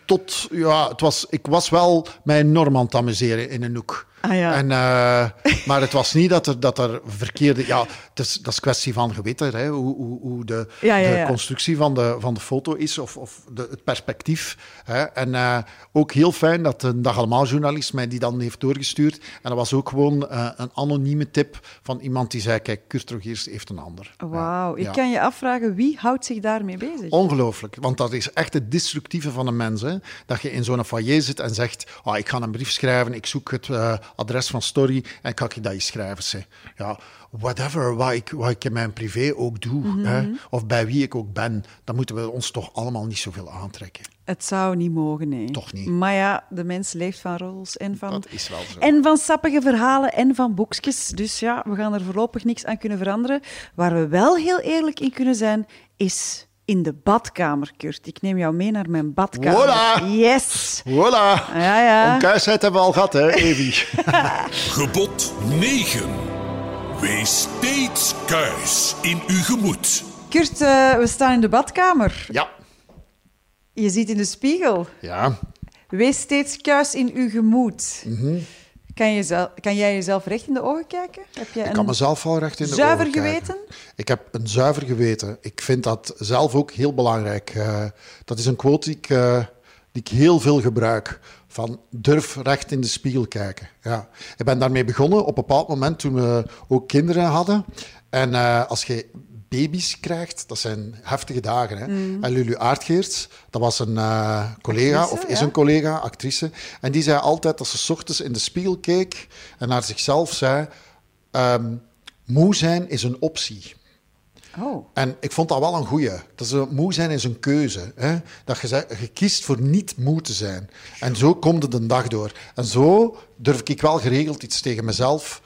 Tot, ja, het was, ik was wel mij enorm aan het amuseren in een hoek. Ah, ja. En, eh, maar het was niet dat er, dat er verkeerde... Ja, het is, dat is kwestie van geweten, hè, hoe, hoe, hoe de, Ja, ja, de constructie van de, van de foto is of, of de, het perspectief. Hè. En eh, ook heel fijn dat een Dag Allemaal journalist mij die dan heeft doorgestuurd. En dat was ook gewoon eh, een anonieme tip van iemand die zei, kijk, Kurt Rogiers heeft een ander. Wauw, ik kan je afvragen, wie houdt zich daarmee bezig? Ongelooflijk, want dat is echt het destructieve van een mens. Hè? Dat je in zo'n foyer zit en zegt: oh, Ik ga een brief schrijven, ik zoek het adres van Story en kan ik dat je schrijven. Zeg. Ja, whatever, wat ik, wat ik in mijn privé ook doe, hè? of bij wie ik ook ben, dan moeten we ons toch allemaal niet zoveel aantrekken. Het zou niet mogen, nee. Toch niet. Maar ja, de mens leeft van roddels en van... Dat is wel zo. En van sappige verhalen en van boekjes. Dus ja, we gaan er voorlopig niks aan kunnen veranderen. Waar we wel heel eerlijk in kunnen zijn, is in de badkamer, Kurt. Ik neem jou mee naar mijn badkamer. Voilà. Yes! Voilà! Ja, ja. Onkuisheid hebben we al gehad, hè, Evi? Gebod 9. Wees steeds kuis in uw gemoed. Kurt, eh, we staan in de badkamer. ja. Je ziet in de spiegel. Ja. Wees steeds kuis in uw gemoed. Mhm. Kan, kan jij jezelf recht in de ogen kijken? Heb je Ik kan mezelf wel recht in de zuiver ogen kijken. geweten? Ik heb een zuiver geweten. Ik vind dat zelf ook heel belangrijk. Eh, dat is een quote die ik, eh, die ik heel veel gebruik. Van durf recht in de spiegel kijken. Ja. Ik ben daarmee begonnen op een bepaald moment toen we ook kinderen hadden. En eh, als je baby's krijgt, dat zijn heftige dagen. Hè? En Lulu Aardgeerts, dat was een eh, collega, Actrice, of is ja. een collega, actrice. En die zei altijd dat ze ochtends in de spiegel keek en naar zichzelf zei... ehm, moe zijn is een optie. Oh. En ik vond dat wel een goeie. Dat een, moe zijn is een keuze. Hè? Dat je, je kiest voor niet moe te zijn. En zo komt het een dag door. En zo durf ik wel geregeld iets tegen mezelf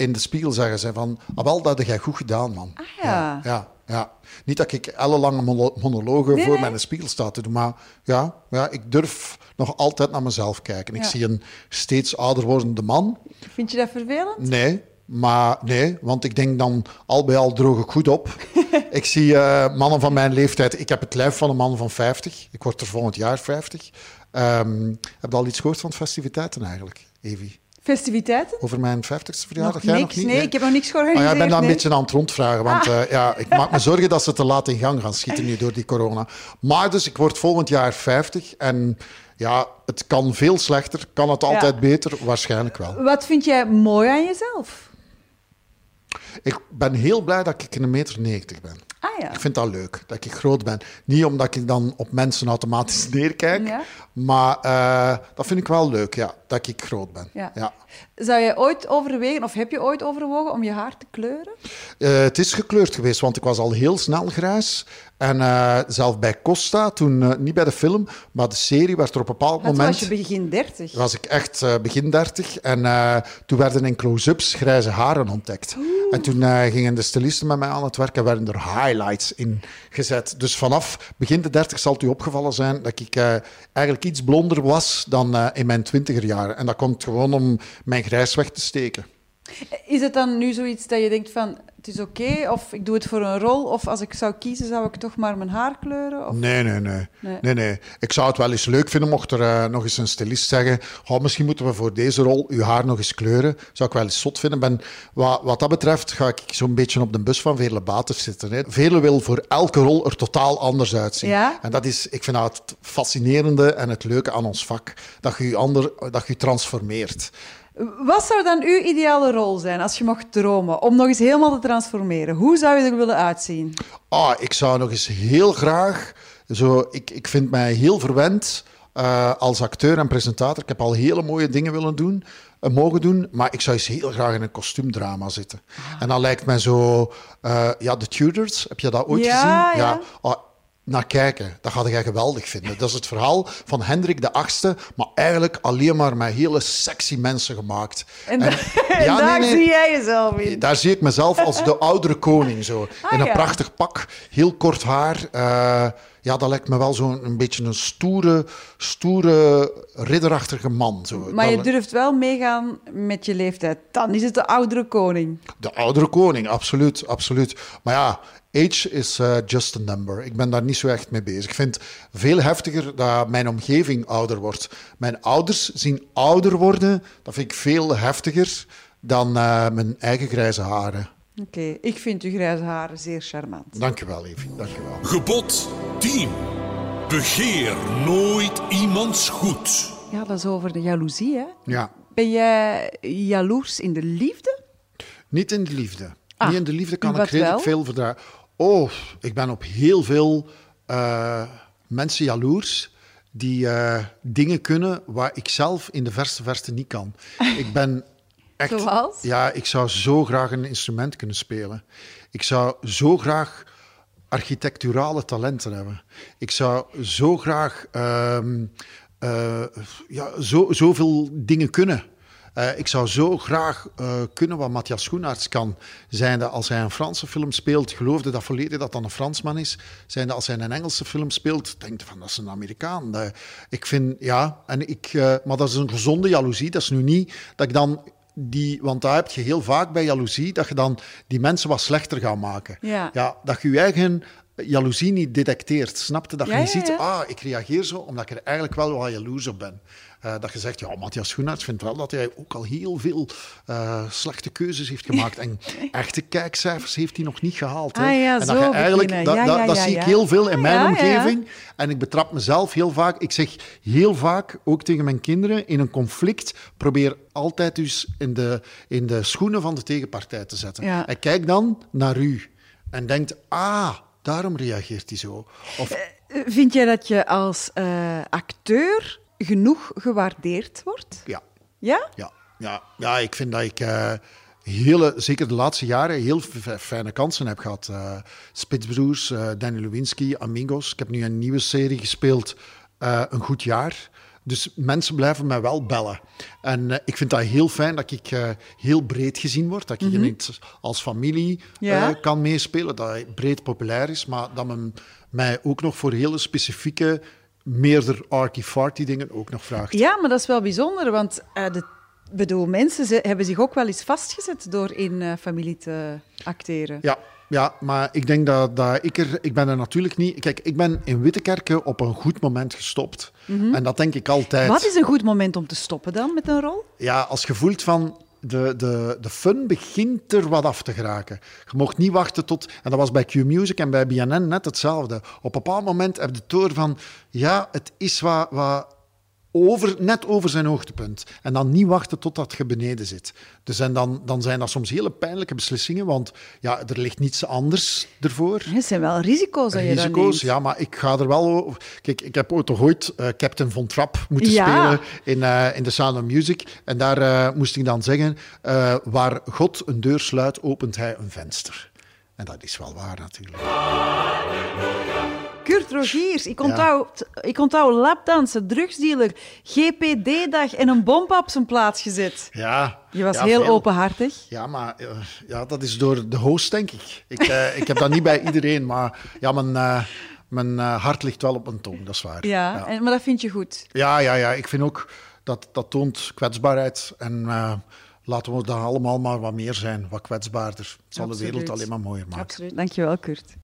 in de spiegel zeggen. Zijn van, ah, wel, dat heb jij goed gedaan, man. Ah, ja. ja, ja. Niet dat ik ellenlange mono- monologen Nee, voor nee. mijn spiegel sta te doen, maar ja, ja, ik durf nog altijd naar mezelf kijken. Ik Ja. zie een steeds ouder wordende man. Vind je dat vervelend? Nee, maar nee, want ik denk dan al bij al droog ik goed op. ik zie eh, mannen van mijn leeftijd. Ik heb het lijf van een man van 50. Ik word er volgend jaar 50. Ehm, heb je al iets gehoord van festiviteiten eigenlijk, Evi? Festiviteiten? Over mijn 50ste verjaardag? Nog Jij niks. nog niet? Nee, ik heb nog niks Ah, georganiseerd. ja, ik ben daar een beetje aan het rondvragen, want Ah. eh, ja, ik maak me zorgen dat ze te laat in gang gaan schieten nu door die corona. Maar dus, ik word volgend jaar 50 en ja, het kan veel slechter. Kan het altijd beter? Waarschijnlijk wel. Wat vind jij mooi aan jezelf? Ik ben heel blij dat ik een meter 90 ben. Ah ja. Ik vind dat leuk, dat ik groot ben. Niet omdat ik dan op mensen automatisch neerkijk, Ja. maar eh, dat vind ik wel leuk, ja, dat ik groot ben. Ja. Ja. Zou jij ooit overwegen, of heb je ooit overwogen om je haar te kleuren? Eh, het is gekleurd geweest, want ik was al heel snel grijs. En eh, zelf bij Costa, toen eh, niet bij de film, maar de serie werd er op een bepaald Want toen moment... was je begin 30. was ik echt eh, begin 30 en toen werden in close-ups grijze haren ontdekt. En toen gingen de stylisten met mij aan het werk en werden er highlights in gezet. Dus vanaf begin de 30 zal het u opgevallen zijn dat ik eigenlijk iets blonder was dan in mijn twintiger jaren. En dat komt gewoon om mijn grijs weg te steken. Is het dan nu zoiets dat je denkt van, het is oké, of ik doe het voor een rol, of als ik zou kiezen, zou ik toch maar mijn haar kleuren? Of... Nee, nee, nee, Nee. nee. nee, Ik zou het wel eens leuk vinden mocht er eh, nog eens een stylist zeggen oh, misschien moeten we voor deze rol uw haar nog eens kleuren. Zou ik wel eens zot vinden. Ben, wat, wat dat betreft ga ik zo'n beetje op de bus van Veerle Baters zitten. Hè. Vele wil voor elke rol er totaal anders uitzien. Ja? En dat is, ik vind dat het fascinerende en het leuke aan ons vak. Dat je je, ander, dat je je transformeert. Wat zou dan uw ideale rol zijn als je mocht dromen om nog eens helemaal te transformeren? Hoe zou je er willen uitzien? Ah, ik zou nog eens heel graag. Zo, ik, ik vind mij heel verwend eh, als acteur en presentator. Ik heb al hele mooie dingen willen doen, eh, mogen doen. Maar ik zou eens heel graag in een kostuumdrama zitten. En dan lijkt mij zo. eh, ja, The Tudors, heb je dat ooit Ja, gezien? ja. Ah, naar kijken, dat ga jij geweldig vinden. Dat is het verhaal van Hendrik de Achtste, maar eigenlijk alleen maar met hele sexy mensen gemaakt. En, ja, daar nee. zie jij jezelf in. Daar zie ik mezelf als de oudere koning. Zo. Ah, in een ja. prachtig pak, heel kort haar. eh, ja, dat lijkt me wel zo'n een beetje een stoere, stoere, ridderachtige man. Zo. Maar je durft wel meegaan met je leeftijd. Dan is het de oudere koning. De oudere koning, absoluut, absoluut. Maar ja, Age is eh, just a number. Ik ben daar niet zo echt mee bezig. Ik vind het veel heftiger dat mijn omgeving ouder wordt. Mijn ouders zien ouder worden. Dat vind ik veel heftiger dan eh, mijn eigen grijze haren. Oké, ik vind uw grijze haren zeer charmant. Dankjewel, Evie. Dankjewel. Gebod 10. Begeer nooit iemands goed. Ja, dat is over de jaloezie, hè? Ja, Ben jij jaloers in de liefde? niet in de liefde. Ah, niet in de liefde kan ik redelijk wel? veel verdragen. Oh, ik ben op heel veel eh, mensen jaloers die eh, dingen kunnen waar ik zelf in de verste verste niet kan. Ik ben echt... Zoals? Ja, ik zou zo graag een instrument kunnen spelen. Ik zou zo graag architecturale talenten hebben. Ik zou zo graag ehm, eh, ja, zo, zoveel dingen kunnen. Eh, ik zou zo graag eh, kunnen wat Matthias Schoenaerts kan. Zijnde als hij een Franse film speelt, geloofde dat volledig dat dat een Fransman is. Zijnde als hij een Engelse film speelt, denkt van dat is een Amerikaan. Ik vind, ja, en ik, maar dat is een gezonde jaloezie. Dat is nu niet dat ik dan die, want daar heb je heel vaak bij jaloezie, dat je dan die mensen wat slechter gaat maken. Ja. dat je je eigen jaloezie niet detecteert. Snapte? Dat je Ja, niet ja, ziet, ah, ik reageer zo omdat ik er eigenlijk wel wat jaloers op ben. Eh, dat je zegt, ja, Matthias Schoenaerts vindt wel dat hij ook al heel veel eh, slechte keuzes heeft gemaakt. En echte kijkcijfers heeft hij nog niet gehaald. Ah ja, en zo dat je eigenlijk, beginnen. dat, zie ik heel veel in Ah, mijn omgeving. En ik betrap mezelf heel vaak. Ik zeg heel vaak, ook tegen mijn kinderen, in een conflict, probeer altijd dus in de, in de schoenen van de tegenpartij te zetten. En kijk dan naar u. En denkt, ah, daarom reageert hij zo. Of, Eh, Vind jij dat je als eh, acteur genoeg gewaardeerd wordt? ja, Ja? ja, ja, ja, ik vind dat ik eh, hele, zeker de laatste jaren heel fijne kansen heb gehad. Eh Spitsbroers, eh Danny Lewinsky, Amigos. Ik heb nu een nieuwe serie gespeeld, eh, Een Goed Jaar. Dus mensen blijven mij wel bellen. En eh, ik vind dat heel fijn dat ik eh, heel breed gezien word. Dat ik niet als familie Ja. eh, kan meespelen. Dat het breed populair is. Maar dat men mij ook nog voor hele specifieke, meerder arty-farty dingen ook nog vraagt. Ja, maar dat is wel bijzonder, want de, bedoel, mensen ze, hebben zich ook wel eens vastgezet door in familie te acteren. Ja, ja, maar ik denk dat, dat ik er... Ik ben er natuurlijk niet... Kijk, ik ben in Wittekerke op een goed moment gestopt. En dat denk ik altijd. Wat is een goed moment om te stoppen dan met een rol? Ja, als je voelt van... De, de, de fun begint er wat af te geraken. Je mocht niet wachten tot... En dat was bij Q-Music en bij BNN net hetzelfde. Op een bepaald moment heb je het door van... Ja, het is wat... wat over, net over zijn hoogtepunt. En dan niet wachten totdat je beneden zit. Dus en dan, dan zijn dat soms hele pijnlijke beslissingen, want ja, er ligt niets anders ervoor. Het zijn wel risico's dat je Risico's, ja, maar ik ga er wel over. Kijk, ik heb ooit toch ooit eh, Captain Von Trapp moeten Ja. spelen in, eh, in The Sound of Music. En daar eh, moest ik dan zeggen: waar God een deur sluit, opent hij een venster. En dat is wel waar natuurlijk. Kurt Rogiers, ik onthoud, ik onthoud lapdansen, drugsdealer, GPD-dag en een bomp op zijn plaats gezet. Ja, Je was ja, heel veel. openhartig. Ja, maar eh, ja, dat is door de host, denk ik. Ik, eh, ik heb dat niet bij iedereen, maar ja, mijn, eh, mijn hart ligt wel op mijn tong, dat is waar. Ja, ja. En, maar dat vind je goed. Ja, ja, ja. Ik vind ook dat dat toont kwetsbaarheid. En laten we dan allemaal maar wat meer zijn, wat kwetsbaarder. Het zal de wereld alleen maar mooier maken. Absoluut. Dankjewel, Kurt.